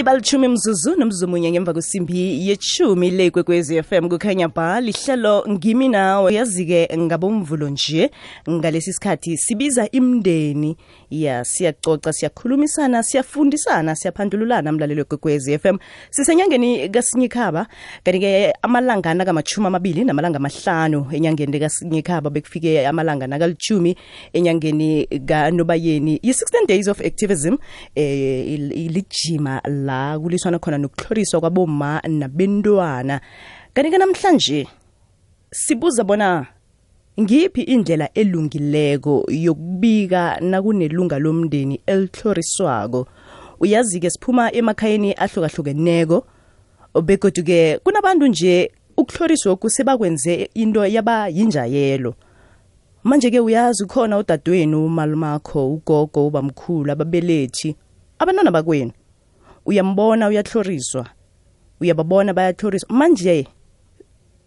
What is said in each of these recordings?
ibalitshumi mzuzu nomzumunye ngemva kwesimbi yechumi le kwekwezi FM kukhanya ba lihlelo ngimi nawe. Yazi-ke ngabomvulo nje ngalesi sikhathi sibiza imndeni ya siyacoca siyakhulumisana siyafundisana siyaphandululana mlaleli wekwekwezi FM sisenyangeni kasinyikhaba kanti-ke amalanga nakamachumi amabili namalanga amahlanu enyangeni lekasinyikhaba bekufike amalanga nakalitshumi enyangeni kanobayeni. Yi-16 days of activism eh ilijima la kuliswana khona nokuhloriswa kwaboma nabentwana. Kanti-ke namhlanje sibuza bona ngiphi indlela elungileko yokubika nakunelunga lomndeni elihloriswako uyazi-ke siphuma emakhayeni ahlukahlukeneko begodu-ke kunabantu nje ukuhloriswa kusebakwenze into yaba yinjayelo. Manje-ke uyazi ukhona udadewenu umalumakho ugogo ubamkhulu ababelethi abantwana bakwenu uyambona uyahloriswa uyababona bayahloriswa manje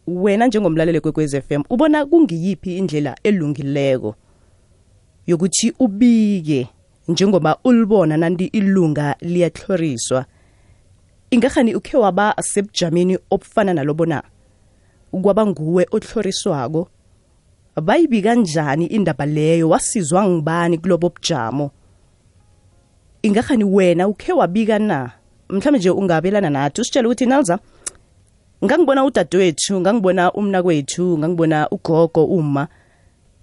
wena njengomlaleli kwekwez m ubona kungiyiphi indlela elungileko yokuthi ubike njengoba ulibona nanti ilunga liyahloriswa ingahani ukhe waba sebujameni obufana nalobona kwaba nguwe ohloriswako bayibika njani indaba leyo? Wasizwa ngibani kulobo bujamo ingahani wena ukhe wabika na? Mhlawumbe nje ungabelana nathi usitshele ukuthi nalza ngangibona udadewethu ngangibona umna kwethu ngangibona ugogo uma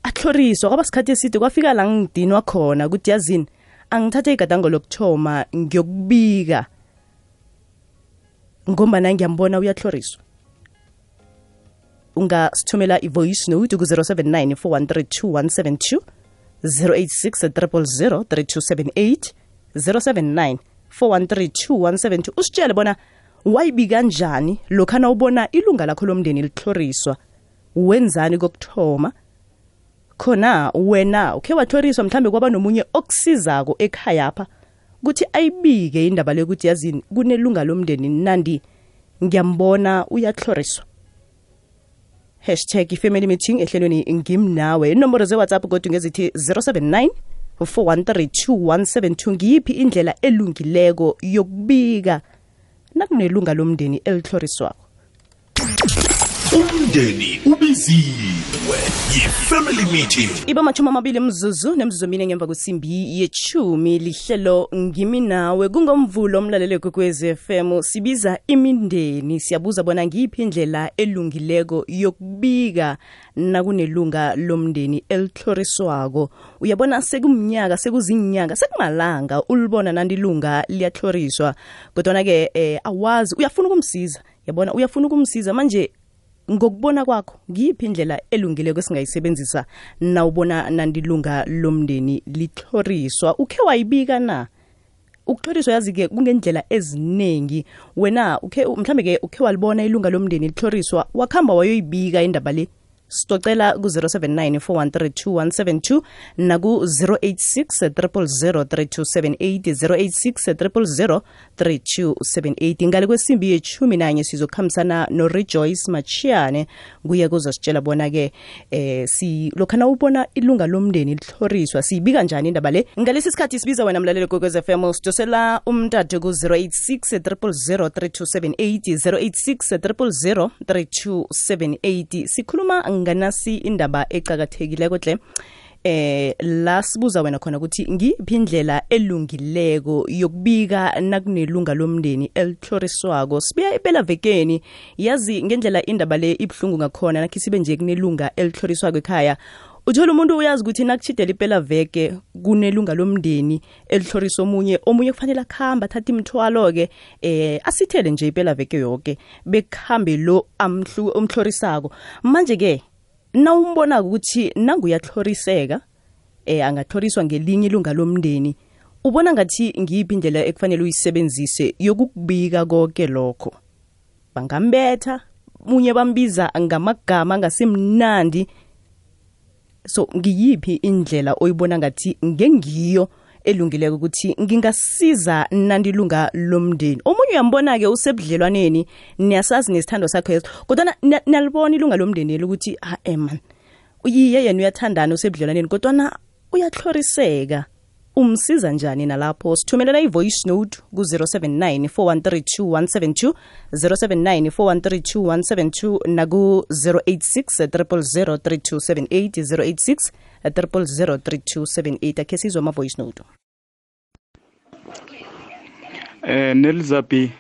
ahloriswa kwaba sikhathi eside kwafika la ngidinwa khona ukuthi yazini angithathe igadango lokuthoma ngiyokubika. Ngombana ngiyambona uyahloriswa ungasithumela i-voice note ku-079 413 086 000 3278 079 413 usitshele bona wayibika njani lokhana ubona ilunga lakho lomndeni lithloriswa wenzani kokuthoma? Khona wena ukhe wathoriswa mhlambe kwaba nomunye okusizako ekhaya apha ukuthi ayibike indaba le ukuthi yazini kunelunga lomndeni nandi ngiyambona uyatloriswa. Hashtag family meeting ehlelweni ngimnawe. Inomboro ze-whatsapp kodwa ngezithi 079 4132172 ngiyiphi indlela elungileko yokubika nakunelunga lomndeni elihloriswako umndeni ubiziwe yi-family meeting. Iba machumi amabili mzuzu nemzuzu mine ngemva kwesimbi yechumi lihlelo ngimi nawe kungomvulo omlalelo kwekwez FM sibiza imindeni siyabuza bona ngiyiphi indlela elungileko yokubika nakunelunga lomndeni elihloriswako uyabona sekumnyaka sekuzinyanga sekumalanga ulibona nanti ilunga liyahloriswa kodwana-ke eh, awazi uyafuna ukumsiza. Yabona uyafuna ukumsiza manje ngokubona kwakho ngiyiphi indlela elungileko esingayisebenzisa? Nawubona nandilunga lomndeni lithloriswa ukhe wayibika na? Ukuthloriswa yazi-ke kungendlela eziningi wena ukhe mhlambe-ke ukhe walibona ilunga lomndeni lithloriswa wakuhamba wayoyibika indaba le sitocela ku-079 413 naku-086 3278 086 3278 ngale kwesimbi yechumi nanye sizokhambisana norejoyce machiyane kuye kuzositshela bona-ke eh si lokhana ubona ilunga lomndeni lihloriswa siyibika njani indaba le? Ngalesi sikhathi sibiza wena mlaleli kwekwez fm sidosela umntathe ku-086 3278 086 3278 sikhuluma nganasi indaba ecakathekileko hle eh la sibuza wena khona ukuthi ngiphi indlela elungileko yokubika nakunelunga lomndeni elitloriswako? Sibuya impela vekeni yazi ngendlela indaba le ibuhlungu ngakhona nakhi sibe nje kunelunga elihloriswako ekhaya. Uthola umuntu uyazi ukuthi nakuchidela ipela veke kunelunga lomndeni elihlorisa omunye omunye kufanele akuhamba athathe imithwalo-ke eh asithele nje ipela veke yoke bekuhambe lo omhlorisako manje-ke nawumbona ukuthi nanguyahloriseka eh angathoriswa ngelinye ilunga lomndeni ubona ngathi ngiyiphi indlela ekufanele uyisebenzise yokukubika konke lokho? Bangambetha munye bambiza ngamagama angasimnandi. So ngiyiphi indlela oyibona ngathi ngengiyo elungileko ukuthi ngingasiza nandilunga lomndeni omunye uyambona-ke usebudlelwaneni niyasazi nesithando sakho yeso kodwana niyalibona ilunga lomndeni ukuthi ha-e man yiye yena uyathandana usebudlelwaneni kodwana uyahloriseka. Umsiza njani nalapho? Sithumelela i-voice note ku-079 4132172 079 4132172 naku-086 000 3278 086 000 3278 akhe sizwe ama-voice note Eh Nelizabi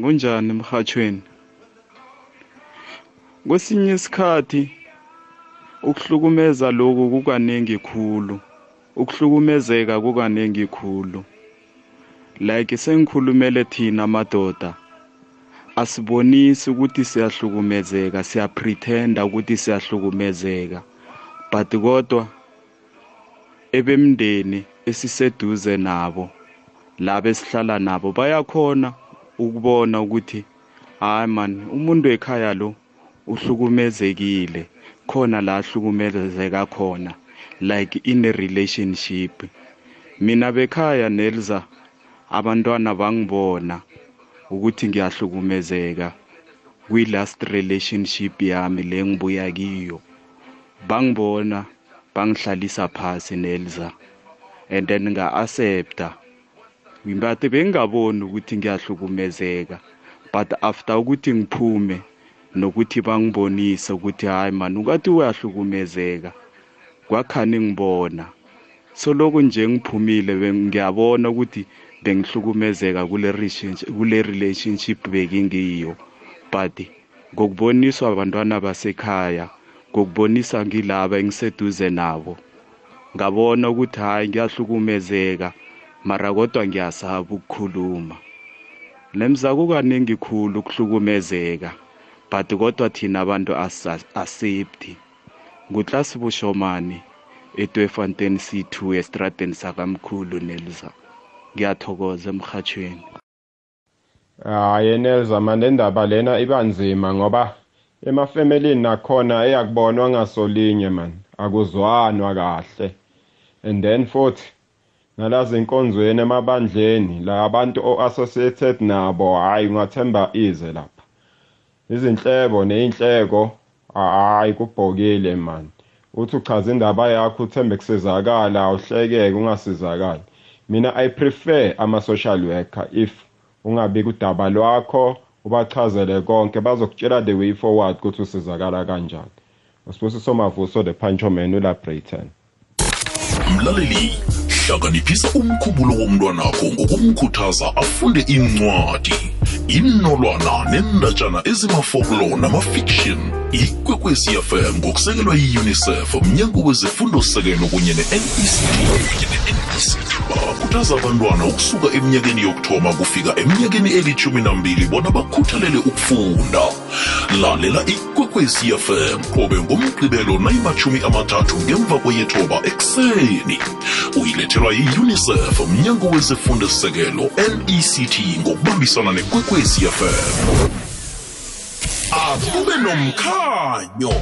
kunjani emhathweni? Kwesinye isikhathi ukuhlukumeza lokhu kukaningi khulu. Ukuhlukumezeka kukaningi khulu. Like sengikhulumele thina madoda asibonisi ukuthi siyahlukumezeka siya pretenda ukuthi siyahlukumezeka but kodwa ebemndeni esiseduze nabo laba esihlala nabo bayakhona ukubona ukuthi hayi man umuntu ekhaya lo uhlukumezekile. Khona la ahlukumezeka khona like in a relationship. Mina bekhaya nelza abantwana bangibona ukuthi ngiyahlukumezeka. Kwi-last relationship yami le ngibuya kiyo. Bangibona bangihlalisa phasi nelza. And then nga-accepta but bengingaboni ukuthi ngiyahlukumezeka but after ukuthi ngiphume nokuthi bangibonise ukuthi hayi man ukathi uyahlukumezeka kwakhani ngibona. So lokho nje ngiphumile ngiyabona ukuthi bengihlukumezeka kule kule relationship bekingiyo. But ngokuboniswa abantwana basekhaya ngokubonisa ngilaba engiseduze nabo. Ngabona ukuthi hayi ngiyahlukumezeka mara kodwa ngiyasaba ukukhuluma. Lemza kukaningi khulu ukuhlukumezeka but kodwa thina abantu asafety ngutlasi bushomani etwefontein c2 estradeni sakamkhulu nelza. Ngiyathokoza emhathweni hayi nelza manje indaba lena iba nzima ngoba emafemelini nakhona eyakubonwa ngasolinye man. Akuzwanwa kahle. And then futhi nalazi inkonzweni emabandleni la abantu o-associated nabo hhayi ungathemba ize lapha. Izinhlebo ney'nhleko hhayi kubhokile man. Uthi uchaza indaba yakho uthembe kusizakala awuhlekeke ungasizakali. Mina i prefer ama-social worker if ungabika udaba lwakho ubachazele konke bazokutshela the way forward ukuthi usizakala kanjani. Usibusiso mavuso the punchoman ulabrayton mlaleli hlakaniphisa umkhumbulo womntwanakho ngokumkhuthaza afunde incwadi. Inolwana nendatshana ezimafoklo namafiction ikwekwezi fm ngokusekelwa yi-unicef mnyango wezefundo-sekelo kunye ne-nect bakhuthaza abantwana ukusuka eminyakeni yokuthoma kufika eminyakeni elithumi nambili bona bakhuthalele ukufunda. Lalela ikwekwezi fm qobe ngomgqibelo nayimachumi amathathu ngemva kweyethoba ekuseni. Uyilethelwa yi-unicef mnyango wezefundo-sekelo nect ngokubambisana nekwekwezi fm akube nomkhanyo.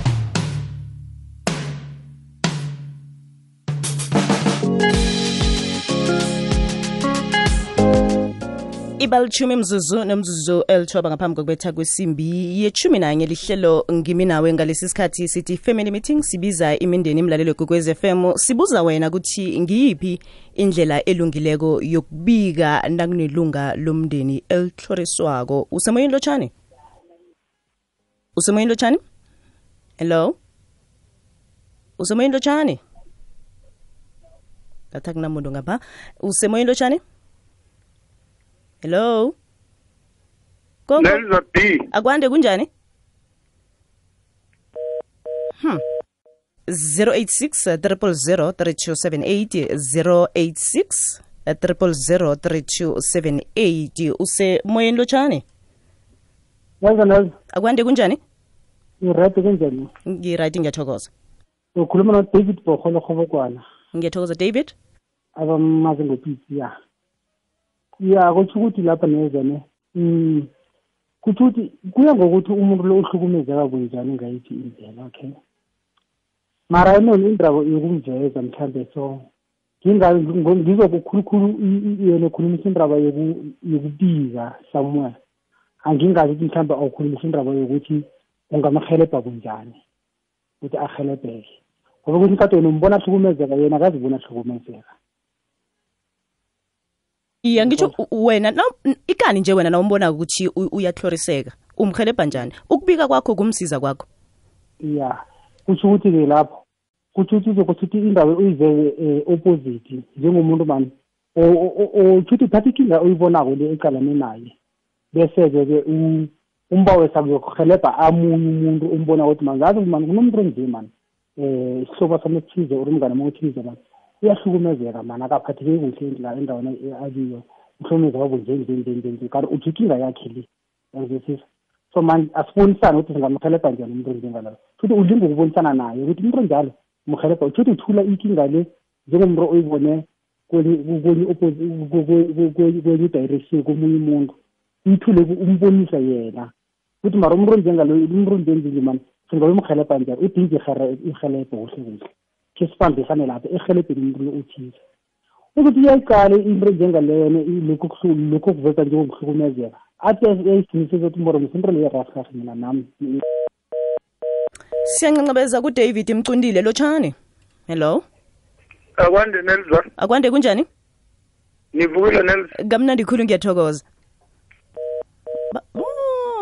Ibalithumi mzuzu nomzuzu elithoba ngaphambi kokubetha kwesimbi yechumi nanye lihlelo ngimi nawe ngalesi sikhathi sithi family meeting sibiza imindeni imlalelo gogwez fm sibuza wena ukuthi ngiyiphi indlela elungileko yokubika nakunelunga lomndeni elihloriswako usemoyeni lotshani usemoyeni lotshani hello? Usemoyeni lotshani ngathi akunamuntu ngapha. Usemoyeni lotshani hello? Nelza B. Akwande kunjani? Hmm. 086 000 3278 086 000 3278 usemoyeni lotshani Nelza akwande kunjani? Ngirayidi kunjani? Ngiright ngiyathokoza. Ukhuluma no-david Bogolo Gobokwana ngiyathokoza david. Abamazi ngopisi ya ya kutsho ukuthi lapha nezane um kutsho ukuthi kuya ngokuthi umuntu lo uhlukumezeka bunjani ngayiphi indlela okay? Mara enona indaba yokumveza mhlambe so ngizokukhulukhulu yena ukhulumisa indaba yokubika somewhere angingazi ukuthi mhlawumbe awukhulumisa indaba yokuthi ungamhelebha bunjani ukuthi ahelebheke ngoba ukuthi mkade wena umbona ahlukumezeka yena akazibona ahlukumezeka iya ngitsho wena na ikani nje wena nawumbona ukuthi uyahloriseka umhelebha njani ukubika kwakho kumsiza kwakho? Ya kusho ukuthi-ke lapho kusho ukuthi uzokuthi indaba uyiveze um opposite njengomuntu mani ukuthi uthatha inkinga oyibonako le ecalane naye. Bese-ke-ke umbawe sakuyokuhelebha amunye umuntu umbona ukuthi mangazi mani kunomuntu onje mani um isihlobo sami ethize or umngane othize mani uyahlukumezeka mani akaphatheke kuhle la endaweni akiyo uhlomeza kwabo nje nje nje nje nje. Kanti uthi inkinga yakhe le. Yangizwisisa so manje asibonisane ukuthi singamhelebha njani umuntu onjengaloyo futhi ulinga ukubonisana naye ukuthi umuntu onjalo mhelebha uthi uthula inkinga le njengomuntu oyibone kwenye kwenye opposi- ku- ku- ku- kwenye direction komunye umuntu. Uyithule umbonisa yena. Ukuthi mara umuntu onjengaloyo umuntu onjenjinje mani singayomhelebha njani? Udinga ihelebho kuhle kuhle khe sibambisane lapho ehelebheni umuntu lo uthize ukuthi uyayiqala into enjengaleyo lokhu kuhlu- lokhu kuveza njengokuhlukumezeka athi eyiginisise ukuthi mboro into leyo rasikahle mina nami siyancancabeza kudavid mcundile lotshani hello? Akwande nelza akwande kunjani? Nivukile nelza kamnandi khulu ngiyathokoza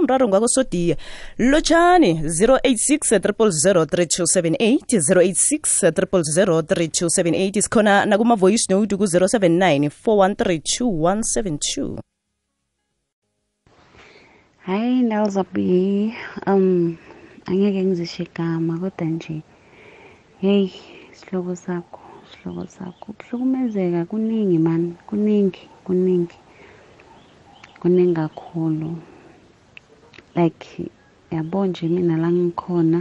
Oh, mraro ngwako sodiya lotshani 086 3278 086 3278 sikhona nakuma-voice note ku-079 413 Hayi B um angeke ngizisho igama kodwa nje hey sihloko sakho sihloko sakho. Ukuhlukumezeka kuningi man kuningi kuningi kuningi kakhulu. Like yabo nje mina la ngikhona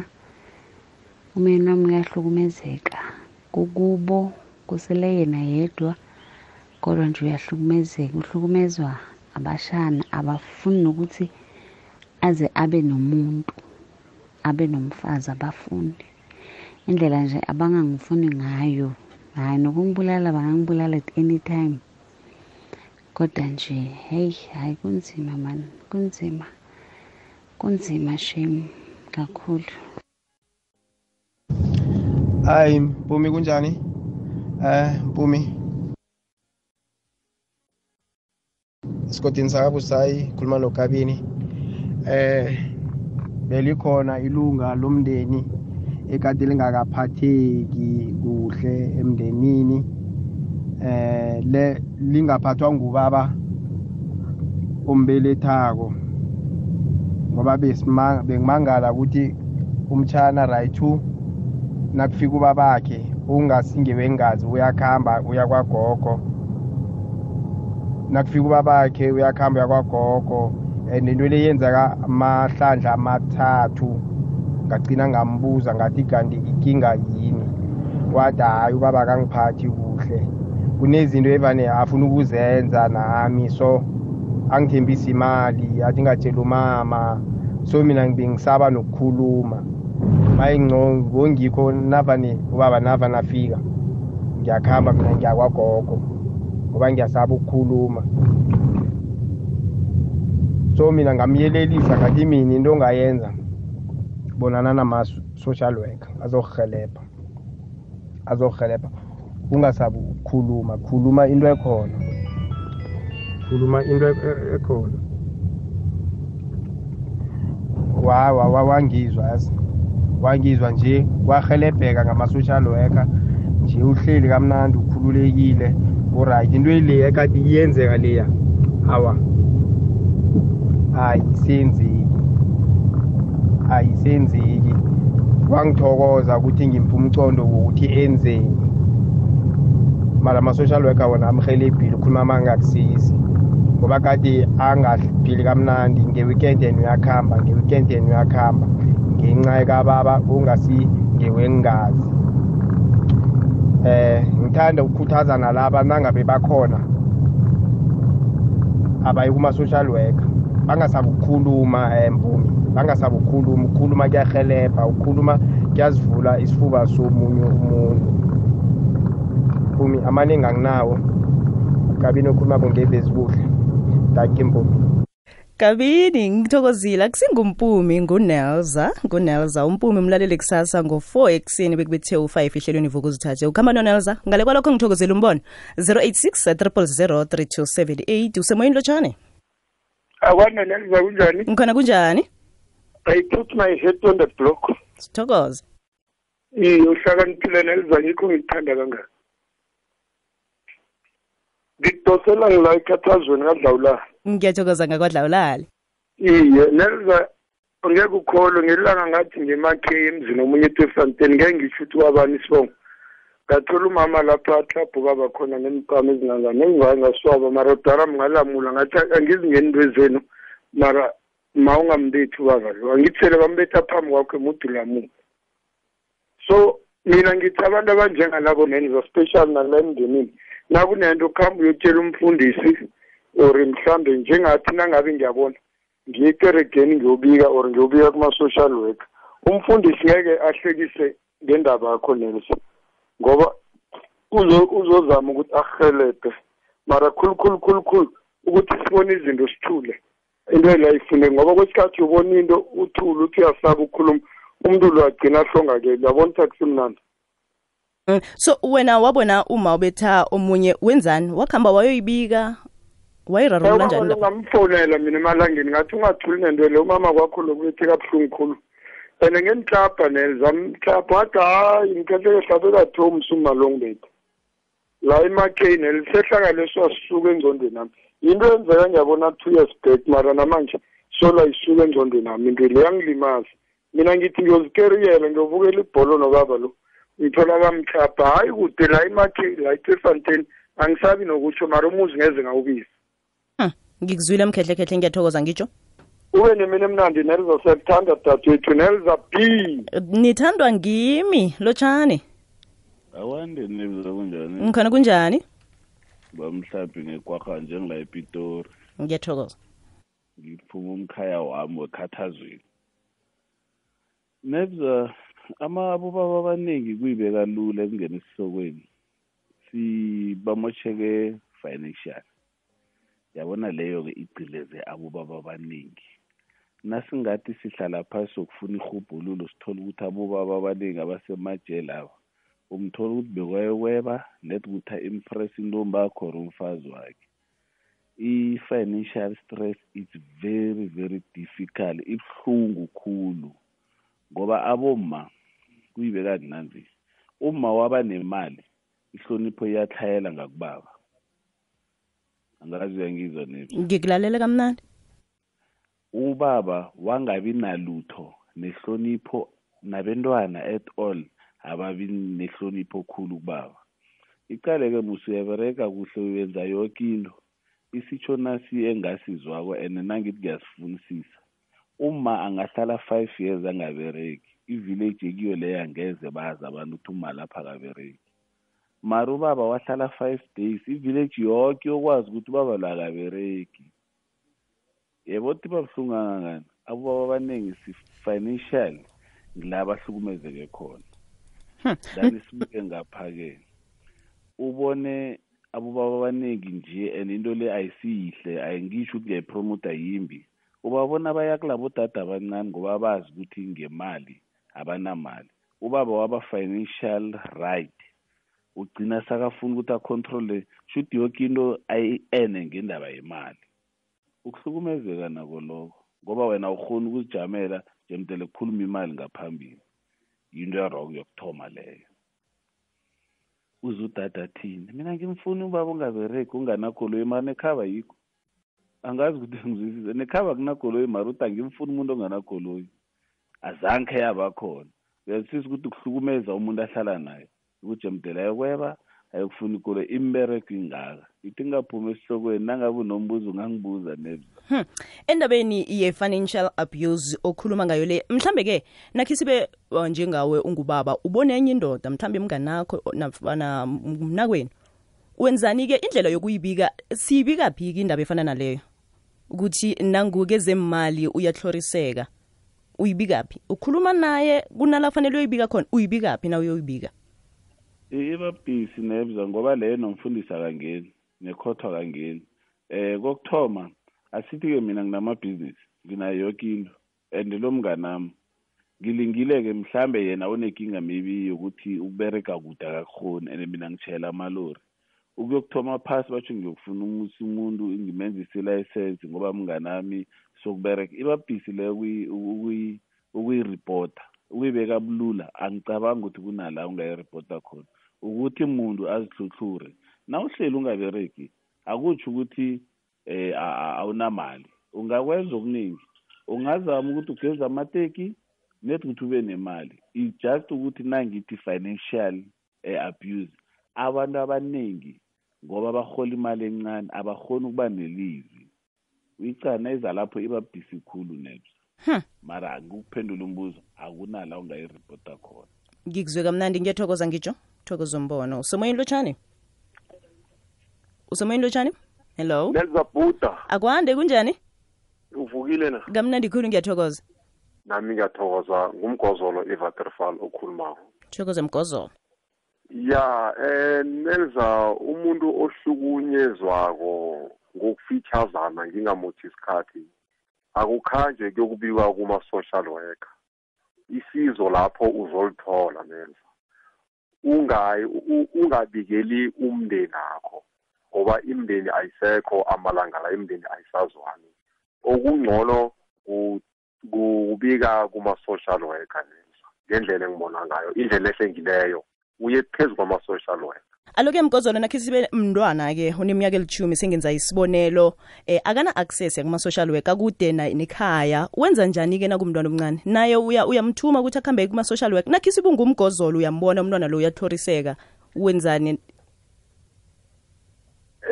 umyeni wami uyahlukumezeka. Kukubo kusele yena yedwa kodwa nje uyahlukumezeka. Uhlukumezwa abashana abafuni nokuthi aze abe nomuntu abe nomfazi abafuni indlela nje abangangifuni ngayo hayi nokungibulala bangangibulala at any time. Kodwa nje hey hayi kunzima man kunzima. Kunzima shame kakhulu. Hayi mpumi kunjani? Eh mpumi? Esigodini sakabusayi khuluma nogabini eh belikhona ilunga lomndeni ekade lingakaphatheki kuhle emndenini. Eh le lingaphathwa ngubaba umbelethako ngoba besimanga bengimangala ukuthi umtshana right nakufika ubabakhe ungasingewengazi uyakhamba uya kwagogo nakufika ubabakhe uyakhamba uya kwagogo and into le yenzeka amahlandla amathathu ngagcina ngambuza ngathi kanti inkinga yini? Wathi hhayi ubaba kangiphathi kuhle. Kunezinto evane afuna ukuzenza nami so angithembisa imali athi ngatshela umama. So mina bengisaba nokukhuluma. Maye ngongikho navane ubaba nava nafika. Ngiyakuhamba mina ngiyakwagogo ngoba ngiyasaba ukukhuluma. So mina ngamyelelisa ngathi mina into ongayenza bonana nama-social worker azokuhelebha azokuhelebha ungasabi ukukhuluma khuluma into ekhona. Khuluma into e- ekhona. Wa wa wa wangizwa yazi. Wangizwa nje wahelebheka ngama-social worker. Nje uhleli kamnandi ukhululekile oright into leya ekade iyenzeka leya hawa ayisenzeki ayisenzeki. Kwangithokoza ukuthi ngimpa umcondo wokuthi enzeni. Mara ama-social worker wona amhelebhile ukhuluma ama angakusizi ngoba kade angaphili kamnandi nge-weekend yena uyakuhamba nge-weekend yena uyakuhamba ngenxa kababa ungasi ngewengazi. Eh ngithanda ukukhuthaza nalaba nangabe bakhona abayi kuma-social worker bangasabi ukukhuluma um mpumi bangasabi ukukhuluma ukukhuluma kuyahelebha ukukhuluma kuyazivula isifuba somunye umuntu. Mpumi amaningi anginawo kabini okhuluma kungevezi kuhle mpumi. Kabini ngithokozile akusingumpumi ngunelza. Ngunelza umpumi umlaleli kusasa ngo-4 ekuseni bekubethe u-5 ehlelweni vuka uzithathe ukuhamba nonelza ngale kwalokho ngithokozele umbono. 086 300 3278 usemoyini lotshane? Akwanonelza kunjani? Ngikhona kunjani? I put my head on the block. Sithokoze. Iye uhlakaniphile nelza ngikho ngikuthanda kangaka ngikudosela ngila ekhathazweni kadlawulala ngiyathokoza ngakwadlawulale iye nelza ngeke ukholwe ngelanga ngathi ngemakhe emzini omunye etefanteni ngeke ngisho ukuthi wabani isibongo. Ngathola umama lapha ahlabhuka bakhona nemikamo ezingangani engivake ngaswaba mara udala mngalamula ngathi angizingeni into zenu mara ma ungambethi ubaba lo. Angithele bambetha phambi kwakho emudulamu so mina ngithi abantu abanjengalabo nenza special nala emndenini nakunento kuhamba uyotshela umfundisi or mhlambe njengathi nangabe ngiyabona ngiye ekeregeni ngiyobika or ngiyobika kuma-social worker. Umfundisi ngeke ahlekise ngendaba yakho nelson ngoba uzo- uzozama ukuthi ahelebhe mara khulu khulu khulu khulu ukuthi sibone izinto sithule into elayifuneki ngoba kwesikhathi ubona into uthule uthi uyasaba ukukhuluma umuntu lo agcina ahlongakele uyabona ukuthi akusimnandi. Mm, so wena wabona uma ubetha omunye wenzani? Wakuhamba wayoyibika? Wayirarulula njani lapho ngamfonela mina emalangeni ngathi ungathuli nento le umama kwakho lokubethe kabuhlungu khulu. And ngenhlabha nezamhlabha wathi hayi ngikhehleke hlabe kathomi sumalongibethe la emakheni elisehlakalo esiwasisuka engcondweni nami yinto yenzeka ngiyabona two years back mara namanje sola isuka engcondweni nami into le yangilimaza. Mina ngithi ngiyozikeriyela ngiyovukela ibholo nobaba lo. Ngithola kamhlabha hayi kude la imakhe la itefanten angisabi nokutsho mara umuzi ngeze ngawubiza Hmm, ngikuzwile mkhehlekhehle ngiyathokoza ngitsho? Ube nemini emnandi nelza siyakuthanda dadwethu nelza b. Nithandwa ngimi lotshani. Awande nebza kunjani? Ngikhona kunjani? Bamhlaphi ngekwarha njengila epitori. Ngiyathokoza. Ngiphuma umkhaya wami wekhathazweni. Nebza abobaba abaningi kuyibeka lula ekungena esisokweni sibamosheke financial yabona leyo-ke igcileze abobaba abaningi nasingathi sihlala phasi sokufuna ihubhululo sithole ukuthi abobaba abaningi abasemajele aba umthola ukuthi bekwayokweba net ukuthi a-impress intombi akho or umfazi wakhe. I-financial stress is very very difficult ibuhlungu khulu. Ngoba aboma kuyibeka kunanzi uma waba nemali ihlonipho iyatlhayela ngakubaba. Angazi uyangizwa nebi ngikulalela kamnandi. Ubaba wangabi nalutho nehlonipho nabentwana at all ababi nehlonipho khulu kubaba. Icale-ke musuyabereka kuhle uyenza yoke into. Isitsho nasi engasizwako and nangithi kuyasifunisisa uma angahlala five years angabereki ivillage ekiyo leyo angeze bazi abantu ukuthi uma lapha akabereki mara ubaba wahlala five days ivillage yoke yokwazi ukuthi ubaba lo akabereki yebo ukuthi babuhlungu kangangani abobaba abaningi si-financial ngila abahlukumezeke khona. Then sibuke ngapha-ke. Ubone abobaba abaningi nje and into le ayisiyihle ayingisho ukuthi ngiyayipromota yimbi. Ubabona baya kulabo dada abancane ngoba bazi ukuthi ngemali abanamali. Ubaba waba-financial right. Ugcina sakafuna ukuthi acontrole shuthi yoke into ayi-ene ngendaba yemali. Ukuhlukumezeka nako lokho ngoba wena ukhona ukuzijamela jemdele kukhuluma imali ngaphambili. Yinto yaroko yokuthoma leyo. Uze udada athini? Mina ngimfuna ubaba ungabereki unganakoloyi mara nekhaba yikho. Angazi ukuthi ngizwisise nekhaba kunakoloyi mara uthi angimfuni umuntu onganakoloyi azange yaba khona. Uyazwisisa ukuthi kuhlukumeza umuntu ahlala naye ukuthi emdela ayokweba ayokufuna ikolo imbereko ingaka. Ithi ngaphuma esihlokweni nangabe unombuzo ungangibuza nebza Hmm. endabeni ye-financial abuse okhuluma ngayo le mhlambe-ke nakhi sibe uh, njengawe ungubaba ubone enye indoda mhlambe mnganakho nafana mnakwenu. Wenzani-ke indlela yokuyibika siyibika phiki indaba efana naleyo? Ukuthi nanguke zemali uyahloriseka uyibikaphi ukhuluma naye kunala fanele uyoyibika khona uyibikaphi na uyoyibika? Ibabhisi nebza ngoba leyo nomfundisa kangeni nekhothwa kangeni eh kokuthoma asithi-ke mina nginamabhizinisi nginayo yoke into and lo mnganami ngilingile-ke mhlambe yena unenkinga maybe yokuthi ubereka kude akakukhoni and mina ngitshayela amalori. Ukuyokuthoma phasi batsho ngiyokufuna umusi umuntu ngimenzise ilayisensi ngoba mnganami sokubereka ibabhisi leyo ukuyiripota ukuyibeka bulula angicabangi ukuthi kunala ungayiripota khona. Ukuthi umuntu azihluhlure na uhleli ungabereki akutsho ukuthi eh awunamali. Ungakwenza okuningi ungazama ukuthi ugeza amateki net ukuthi ube nemali. It's just ukuthi nangithi financial eh, abuse. Abantu abaningi ngoba bahola imali encane abakhoni ukuba nelizwi uyicana ezalapho iba busy khulu nebs Hmm. mara ngikuphendula umbuzo akunala ungayiripota khona. Ngikuzwe kamnandi ngiyathokoza ngitsho. Thokoza umbono. Usemoyeni lotshani? Usemoyeni lotshani? Hello? Nelza buda akwande kunjani? Uvukile na? Kamnandi khulu ngiyathokoza. Nami ngiyathokoza ngumgozolo ivaterfal okhulumako. Thokoza mgozolo ya eh nelza umuntu ohlukunyezwako ngokufeatureana ngingamuthi isikhathi akukhanje kuyokubikwa kuma-social worker. Isizo lapho uzolithola nelza. Ungayi ungabikeli umndeni akho ngoba imndeni ayisekho amalanga la imndeni ayisazwani. Okungcono ku- kubika kuma-social worker nelza ngendlela engibona ngayo indlela ehlengileyo uye phezu kwama-social worker. Aloke mgozolo nakhe sibe mntwana-ke uneminyaka elithumi sengenza isibonelo. Eh akana-access kuma-social work akude na- nekhaya. Wenza njani-ke nakumntwana omncane? Naye uya uyamthuma ukuthi akuhambe kuma-social work nakhe sibe ungumgozolo uyambona umntwana lo uyathoriseka. Wenzani?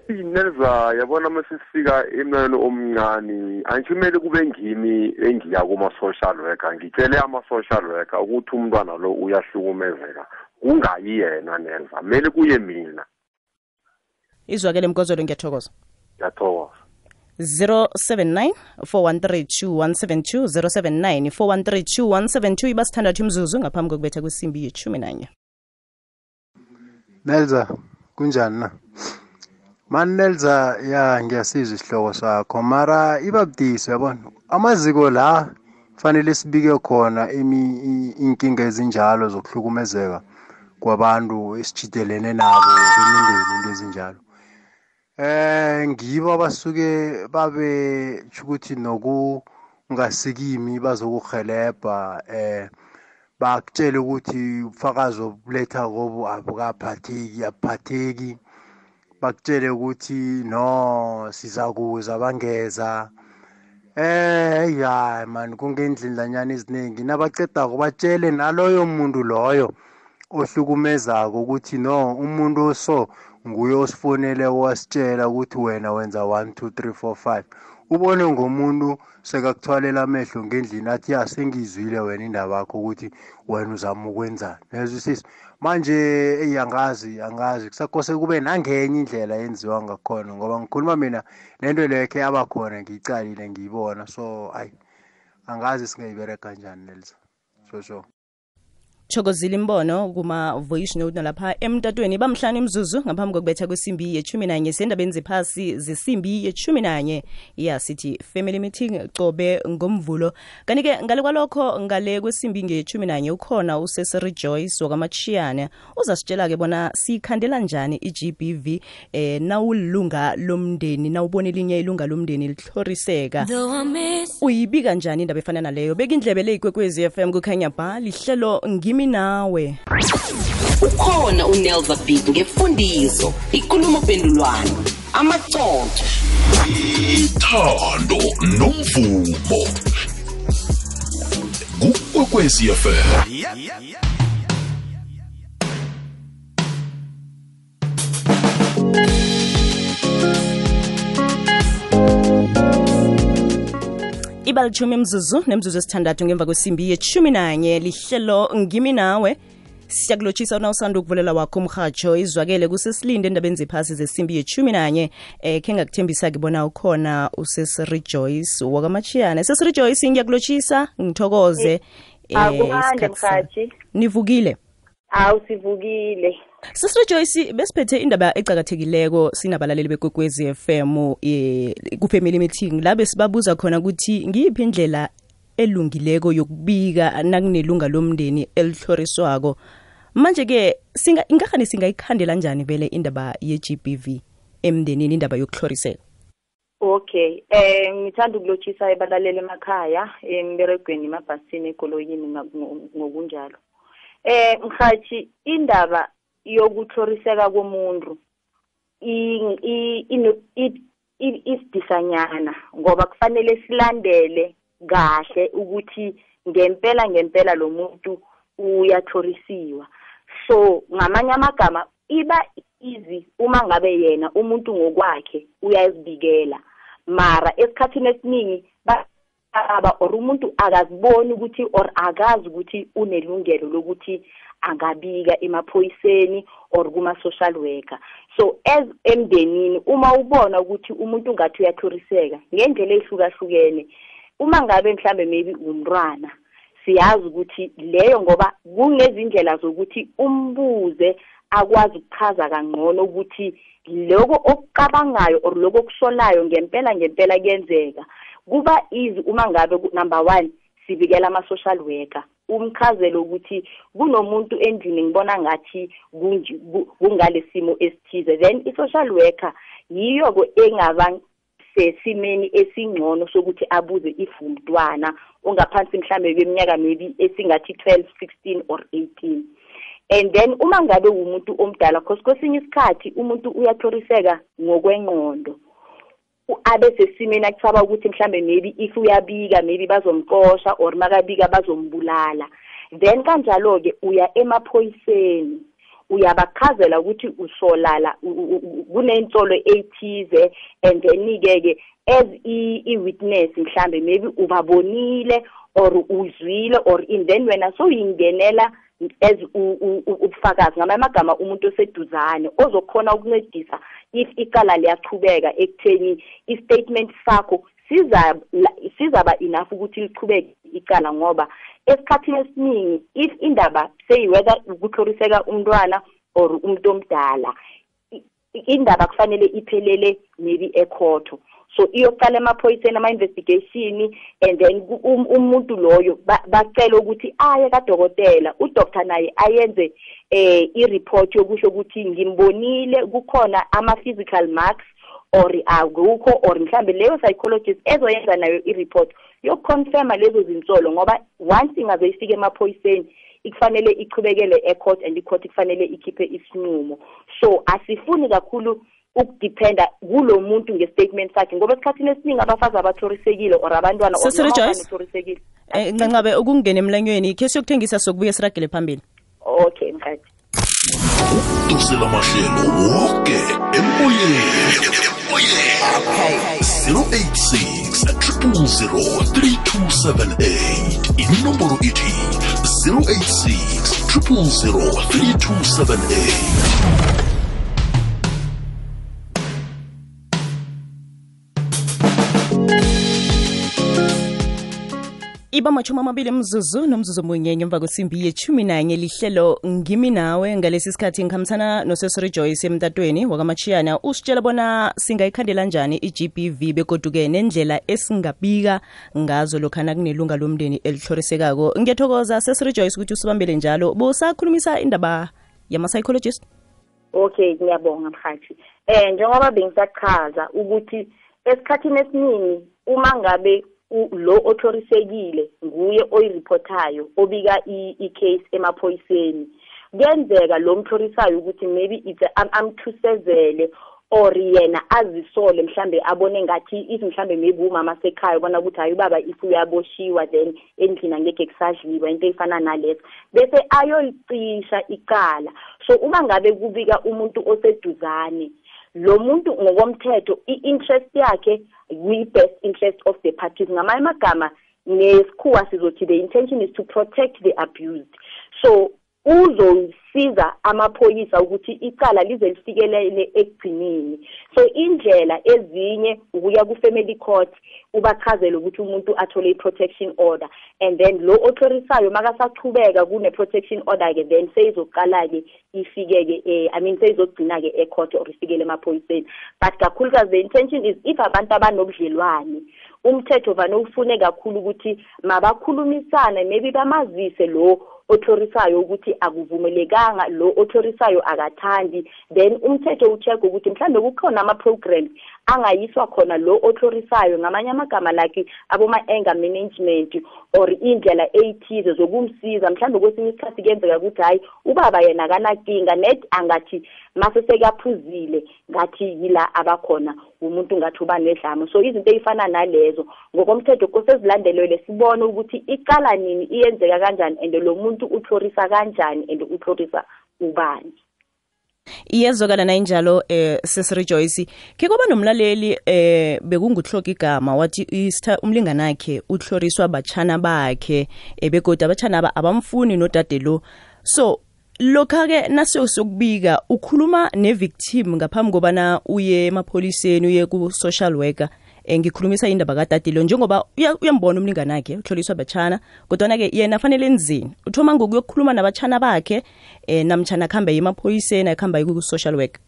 Eyi nelza yabona uma sesifika emntwaneni omncane angithumele kube ngimi engiya kuma-social worker. Ngitshele ama-social worker ukuthi umntwana lo uyahlukumezeka kungayi yena nelva? Mele kuye mina. Izwakele mkozolo ngiyathokoza. Ngiyathokoza. 079 413 079 413 iba sithandathu imzuzu ngaphambi kokubetha kwesimbi yeshumi nanye. Nelza kunjani na? Man Nelza ya ngiyasizwa isihloko sakho. Mara ibabudisi yabona amaziko la fanele sibike khona imi- inkinga ezinjalo zokuhlukumezeka kwabantu esijidelene nabo bemindeni into ezinjalo. Eh ngibo abasuke babe ukuthi nokungasikimi bazokuhelebha eh bakutshela ukuthi ubufakazi obuletha kobu abukaphatheki abuphatheki. Bakutshele ukuthi no sizakuza bangeza. Eh ya man kungendlindlanyana eziningi nabacedako batshele naloyo muntu loyo ohlukumezako ukuthi no umuntu oso nguye osifonele wasitshela ukuthi wena wenza 1 2 3 4 5 ubone ngomuntu sekakuthwalela amehlo ngendlini athi ya sengizwile wena indaba yakho ukuthi wena uzama ukwenzani. Nezwisisa manje eyi angazi angazi. Kusakose kube nangenye indlela yenziwa ngakhona ngoba ngikhuluma mina lento leyo khe yabakhona ngiyicalile ngiyibona. So ayi angazi singayibereka kanjani nelisa so so. Thokozile imbono kuma-voice note nalapha emtatweni. Bamhlanu imzuzu ngaphambi kokubetha kwesimbi yechumi nanye sendabeni ziphasi zesimbi yechumi nanye yasithi family meeting cobe ngomvulo. Kanti-ke ngale kwalokho ngale kwesimbi ngechumi nanye ukhona usesiri joyce wakwamachiyane uzasitshela-ke bona siyikhandela njani i-gbv eh nawulilunga lomndeni nawubona elinye ilunga lomndeni lihloriseka. Uyibika njani indaba efana naleyo? Beka indlebe le ikwekwezi FM kukhanya ba lihlelo ngimi nawe. Ukhona unelva big ngefundiso ikulumo mpendulwano amacoco ithando nomvumo kukwekwezi fm ibalithumi mzuzu nemzuzu esithandathu ngemva kwesimbi yechumi nanye lihlelo ngimi nawe. Siyakulotshisa na usanda ukuvulela wakho umhatsho izwakele kusesilinde endabeni ziphasi zesimbi yechumi nanye eh khe ngakuthembisa kibona ukhona usesirijoyce wakamachiyane sesirijoyce ngiyakulotshisa ngithokoze sa- mkhathi nivukile? Hawu sivukile. Sisire Joyce besiphethe indaba ecakathekileko sinabalaleli bekwekwezi FM eh ku-family meeting la besibabuza khona ukuthi ngiyiphi indlela elungileko yokubika nakunelunga lomndeni elihloriswako manje-ke singa ingahani singayikhandela njani vele indaba ye-GBV emndenini indaba yokuhloriseka Okay, eh ngithanda ukulotshisa ebalaleli emakhaya emberegweni emabhasini ekoloyini ngokunjalo. Eh mhathi indaba yokuthoriseka komuntu isidisanyana ngoba kufanele silandele kahle ukuthi ngempela ngempela lo muntu uyathorisiwa so ngamanye amagama iba easy uma ngabe yena umuntu ngokwakhe uyazibikela mara esikhathini esiningi baba or umuntu akaziboni ukuthi or akazi ukuthi unelungelo lokuthi angabika emaphoyiseni or kuma-social worker. So as emndenini uma ubona ukuthi umuntu ngathi uyathoriseka ngendlela ey'hlukahlukene uma ngabe mhlambe maybe umntwana siyazi ukuthi leyo ngoba kunezindlela zokuthi umbuze akwazi ukuchaza kangcono ukuthi lokho okucabangayo or lokho okusolayo ngempela ngempela kuyenzeka. Kuba easy uma ngabe number one sibikela ama-social worker. Umchazele ukuthi kunomuntu endlini ngibona ngathi kungale simo esithize. Then i-social worker yiyo-ke engaba sesimeni esingcono sokuthi abuze if umntwana ongaphansi mhlambe kweminyaka maybe esingathi 12 16 or 18 and then uma ngabe umuntu omdala cause kwesinye isikhathi umuntu uyathoriseka ngokwengqondo. Abe sesimeni akuthaba ukuthi mhlambe maybe if uyabika maybe bazomxosha or makabika bazombulala. Then kanjalo-ke uya emaphoyiseni uyabachazela ukuthi usolala kuney'nsolo ey'thize and then-ke-ke as i-witness mhlambe maybe ubabonile or uzwile or in then wena sowuyingenela as ubufakazi ngamanye amagama umuntu oseduzane ozokhona ukuncedisa if icala liyachubeka ekutheni i-statement sakho sizaba enough ukuthi lichubeke icala ngoba esikhathini esiningi if indaba say whether ukuhloriseka umntwana or umuntu omdala indaba kufanele iphelele maybe ekhotho. So iyoqala emaphoyiseni ama-investigation and then um- umuntu loyo ba- bacela ukuthi aye kadokotela. Udoktor naye ayenze eh i-report yokusho ukuthi ngimbonile kukhona ama-physical marks or akukho or mhlambe leyo psychologist ezoyenza nayo i-report. Yokuconfirma lezo zinsolo ngoba once ingaze ifike emaphoyiseni ikufanele ichubekele ecourt and icourt kufanele ikhiphe isinqumo. So asifuni kakhulu ukudependa kulo muntu ngestatement sakhe ngoba esikhathini esiningi abafazi abathorisekile or abantwana or Sisiri noma Joyce? abanothorisekile Eh ncancabe ukungena emlanyweni khe siyokuthengisa sokubuye siragele phambili. Okay mkhathi dosela mahlelo woke emoyeni. 086 3278 inomboro ithi 086 3278 iba machumi amabili mzuzu nomzuzu munye ngemva kwesimbi yechumi nanye lihlelo ngimi nawe. Ngalesi sikhathi ngikhambisana nosesori joyce emtatweni wakamachiyana usitshela bona singayikhandela njani i-gbv begoduke nendlela esingabika ngazo lokhana kunelunga lomndeni elihlorisekako ngiyathokoza sesori joyce ukuthi usibambele njalo. Bosakhulumisa indaba yama-psychologist. Okay ngiyabonga mhathi um njengoba bengisachaza ukuthi esikhathini esiningi uma ngabe lo othorisekile nguye oyireportayo obika i-case emaphoyiseni. Kuyenzeka lo mthorisayo ukuthi maybe it's amthusezele or yena azisole mhlambe abone ngathi if mhlambe maybe umama sekhaya ubona ukuthi hayi ubaba if uyaboshiwa then endlini angeke kusadliwa into eyifana nalezo bese ayolicisha icala. So uma ngabe kubika umuntu oseduzane lo muntu ngokomthetho i-interest yakhe kwi-best interest of the parties ngamanye amagama ngesikhuwa sizothi the intention is to protect the abused. So uzosiza amaphoyisa ukuthi icala lize lifikelele ekugcineni. So indlela ezinye ukuya ku-family court ubachazele ukuthi umuntu athole i-protection order. And then lo otlorisayo makasachubeka kune-protection order-ke then seyizoqala-ke ifike-ke um i mean seyizogcina-ke ecourt or ifikele emaphoyiseni. But kakhulukazi the intention is if abantu abanobudlelwane umthetho vane ufune kakhulu ukuthi mabakhulumisane maybe bamazise lo otlorisayo ukuthi akuvumelekanga lo otlorisayo akathandi. Then umthetho ucheck ukuthi mhlambe kukhona ama-programs angayiswa khona lo otlorisayo ngamanye amagama like aboma-anger management or indlela eyithize zokumsiza. Mhlawumbe kwesinye isikhathi kuyenzeka ukuthi hhayi ubaba yena akanakinga net angathi mase sekaphuzile ngathi yila abakhona. Umuntu ngathi uba nedlamo so izinto ey'fana nalezo ngokomthetho kose zilandelelwe sibone ukuthi iqala nini iyenzeka kanjani and lo muntu utlorisa kanjani and utlorisa ubani. Iyezwakala nayinjalo eh sesirejoyce ke kwaba nomlaleli eh bekunguhloka igama wathi isitha umlingani wakhe uthloriswa batshana bakhe ebegodi abatshana aba abamfuni nodade lo. So lokha-ke nasiyosokubika ukhuluma ne-victim ngaphambi kobana uye emapholiseni uye ku-social worker um ngikhulumisa indaba kadadilo njengoba uyambona umlingani wakhe uhloliswa batshana kodwana-ke yena fanele enzini uthoma ngokuyokukhuluma nabatshana bakhe um namtshana akuhambe emaphoyiseni akuhambe ku-social worker.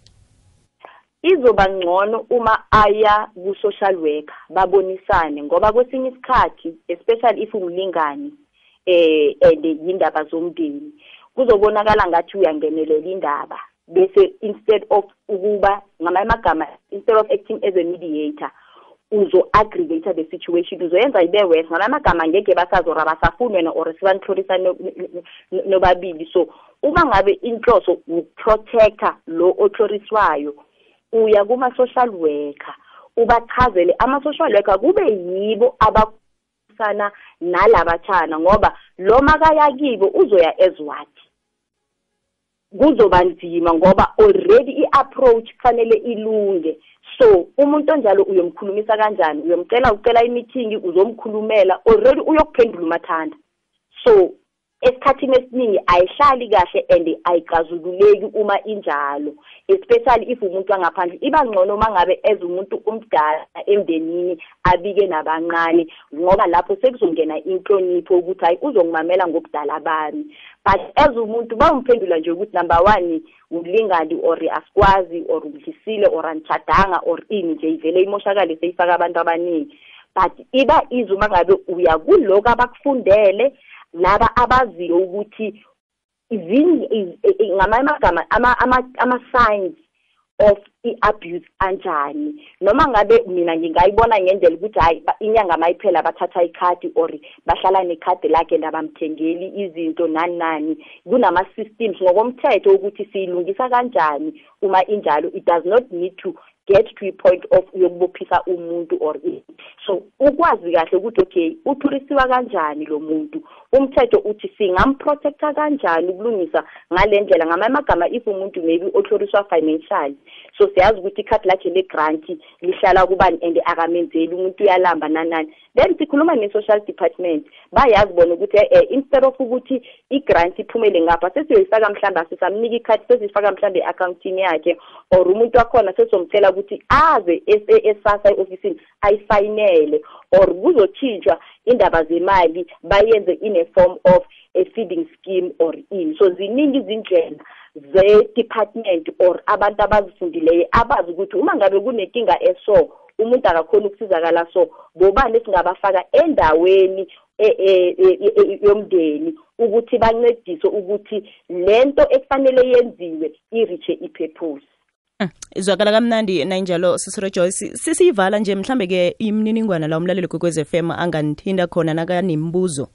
Izoba ngcono uma aya ku-social worker babonisane ngoba kwesinye isikhathi especially if umlingani eh and yindaba zomndeni kuzobonakala ngathi uyangenelela indaba. Bese instead of ukuba ngamanye amagama instead of acting as a mediator uzo-aggravata the situation uzoyenza ibe worse. Ngamanye amagama ngeke basazora basafuni wena or sibanithlorisa nobabili. So uma ngabe inhloso ukuprotector lo otloriswayo uya kuma-social worker ubachazele ama-social worker kube yibo abasana nalabatshana ngoba lo makaya kibo uzoya as what kuzoba nzima ngoba already i-approach kufanele ilunge. So umuntu onjalo uyomkhulumisa kanjani? Uyomcela ucela imithingi uzomkhulumela already uyokuphendula umathanda. So esikhathini esiningi ayihlali kahle and ayixazululeki uma injalo especially if umuntu wangaphandle. Iba ngcono uma ngabe as umuntu omdala emndenini abike nabancane ngoba lapho sekuzongena inhlonipho ukuthi hayi uzongimamela ngobudala bami. But as umuntu bawumphendula nje ukuthi number one umlingani or asikwazi or udlisile or anitshadanga or ini nje ivele imoshakale seyifaka abantu abaningi. But iba ize uma ngabe uya kuloko abakufundele laba abaziyo ukuthi ngamanye amagama ama-signs of i-abuse anjani? Noma ngabe mina ngingayibona ngendlela ukuthi hhayi inyanga mayiphela bathatha ikhadi or bahlala nekhadi lakhe labamthengeli izinto nani nani. Kunama-systems ngokomthetho ukuthi siyilungisa kanjani uma injalo. It does not need to get to a point of yokubophisa umuntu or so ukwazi kahle ukuthi okay uthulisiwa kanjani lo muntu? Umthetho uthi singamprotecta kanjani ukulungisa ngale ndlela? Ngamanye amagama if umuntu maybe otlhoriswa financially. So siyazi ukuthi ikhadi lakhe le-grant lihlala kubani and akamenzeli umuntu uyalamba nanani then sikhuluma ne-social department. Bayazi bona ukuthi eh instead of ukuthi i-grant iphumele ngapha sesiyoyifaka mhlawumbe asisamnika ikhadi sesiyifaka mhlawumbe e-accountini yakhe or umuntu wakhona sesomtshela ukuthi aze esasa e-ofisini ayifayinele or kuzotshintshwa indaba zemali bayenze in a form of a feeding scheme or in. So ziningi izindlela ze-department or abantu abazifundileyo abazi ukuthi uma ngabe kunenkinga eso umuntu akakhona ukusizakala. So bobani esingabafaka endaweni yomndeni ukuthi bancedise ukuthi lento ekufanele yenziwe iriche ipurpose? Izwakala kamnandi nayinjalo sisirejoyce sisiyivala nje mhlambe-ke imininingwana la umlaleli kwekwez f m anganithinda khona nakanembuzo?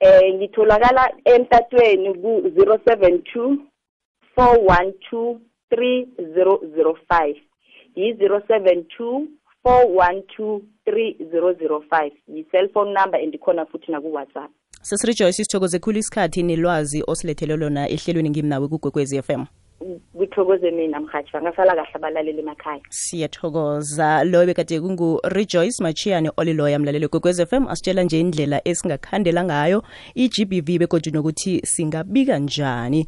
Eh ngitholakala emtatweni ku-zero seven two four one two three zero zero five yi- zero seven two, four one two, three zero zero five. Yi-cellphone number endikhona futhi naku-whatsapp. Sesirijoyce sithokoze khulu isikhathi nelwazi osilethele lona ehlelweni ngimnawe kugwekwezi f m. Kuthokoze mina mhatsha ngasala kahle abalaleli emakhaya. Siyathokoza. Loyo bekade kungu-rejoice machiyane oliloya mlaleli kwekwez f m. Asitshela nje indlela esingakhandela ngayo i-g b v begoju nokuthi singabika njani.